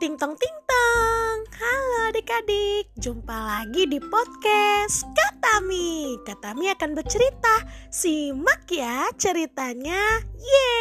Ting tong ting tong. Halo adik-adik, jumpa lagi di podcast Katami. Katami akan bercerita. Simak ya ceritanya. Yeay.